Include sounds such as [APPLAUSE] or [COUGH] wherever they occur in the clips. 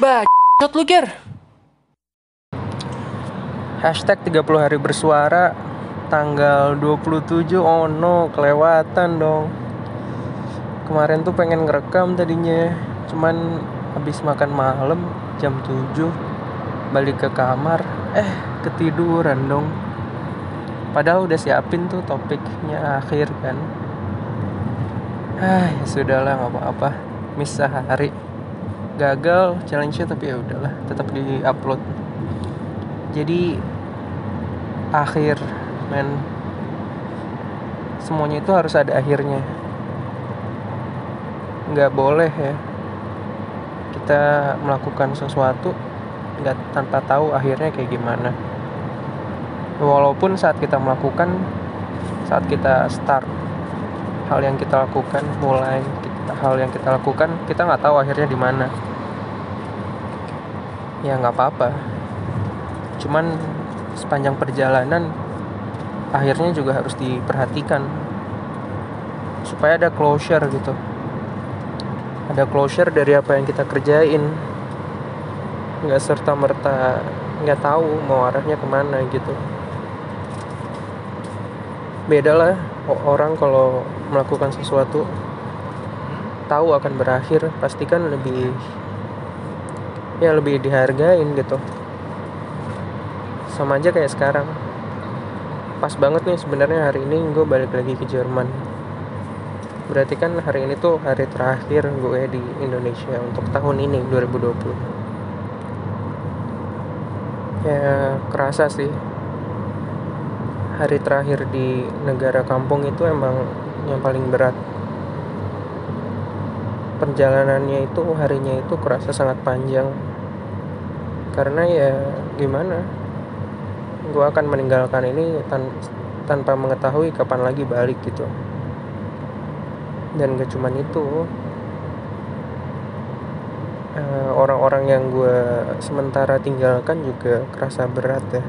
Bacot lu Ger. Hashtag 30 hari bersuara Tanggal 27 Oh no kelewatan dong. Kemarin tuh pengen ngerekam tadinya Cuman habis makan malam Jam 7 Balik ke kamar Eh ketiduran dong. Padahal udah siapin tuh topiknya akhir kan. Ah ya sudahlah nggak apa-apa. Miss sehari gagal challenge-nya tapi ya udahlah tetap di upload jadi akhir men semuanya itu harus ada akhirnya. Nggak boleh ya kita melakukan sesuatu nggak tanpa tahu akhirnya kayak gimana. Walaupun saat kita melakukan saat kita start hal yang kita lakukan mulai hal yang kita lakukan kita nggak tahu akhirnya di mana ya nggak apa-apa. Cuman sepanjang perjalanan akhirnya juga harus diperhatikan. Supaya ada closure gitu. Ada closure dari apa yang kita kerjain. Nggak serta merta nggak tahu mau arahnya ke mana gitu. Beda lah orang kalau melakukan sesuatu tahu akan berakhir pastikan lebih ya lebih dihargain gitu. Sama aja kayak sekarang. Pas banget nih sebenarnya hari ini gue balik lagi ke Jerman. Berarti kan hari ini tuh hari terakhir gue di Indonesia untuk tahun ini 2020 ya kerasa sih. Hari terakhir di negara kampung itu emang yang paling berat perjalanannya itu harinya itu kerasa sangat panjang. Karena ya gimana? Gue akan meninggalkan ini tan tanpa mengetahui kapan lagi balik gitu. Dan gak cuman itu. Eh, orang-orang yang gue sementara tinggalkan juga kerasa berat ya.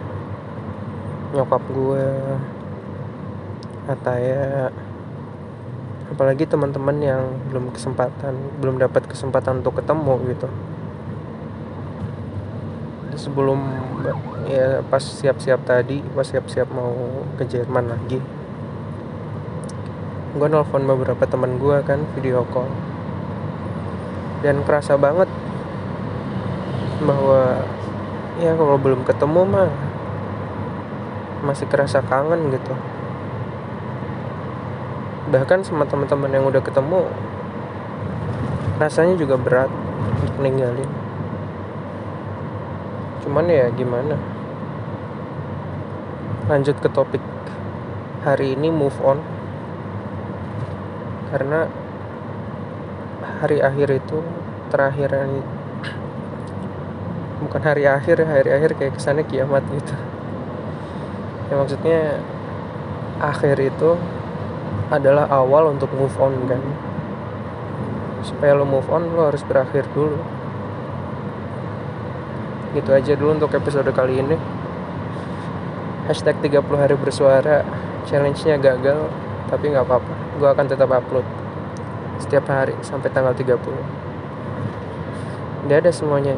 Nyokap gue ya apalagi teman-teman yang belum kesempatan belum dapat kesempatan untuk ketemu gitu. Sebelum ya pas siap-siap tadi pas siap-siap mau ke Jerman lagi. Gue nelfon beberapa teman gue kan video call. Dan kerasa banget bahwa ya kalau belum ketemu mah masih kerasa kangen gitu bahkan sama teman-teman yang udah ketemu rasanya juga berat untuk ninggalin. Cuman ya gimana? Lanjut ke topik hari ini move on. Karena hari akhir itu terakhir [CLEARS THROAT] bukan hari akhir hari akhir kayak kesannya kiamat gitu. Ya maksudnya akhir itu adalah awal untuk move on kan. Supaya lo move on lo harus berakhir dulu. Gitu aja dulu untuk episode kali ini. Hashtag 30 hari bersuara. Challenge-nya gagal tapi nggak apa-apa. Gue akan tetap upload setiap hari sampai tanggal 30 udah ada semuanya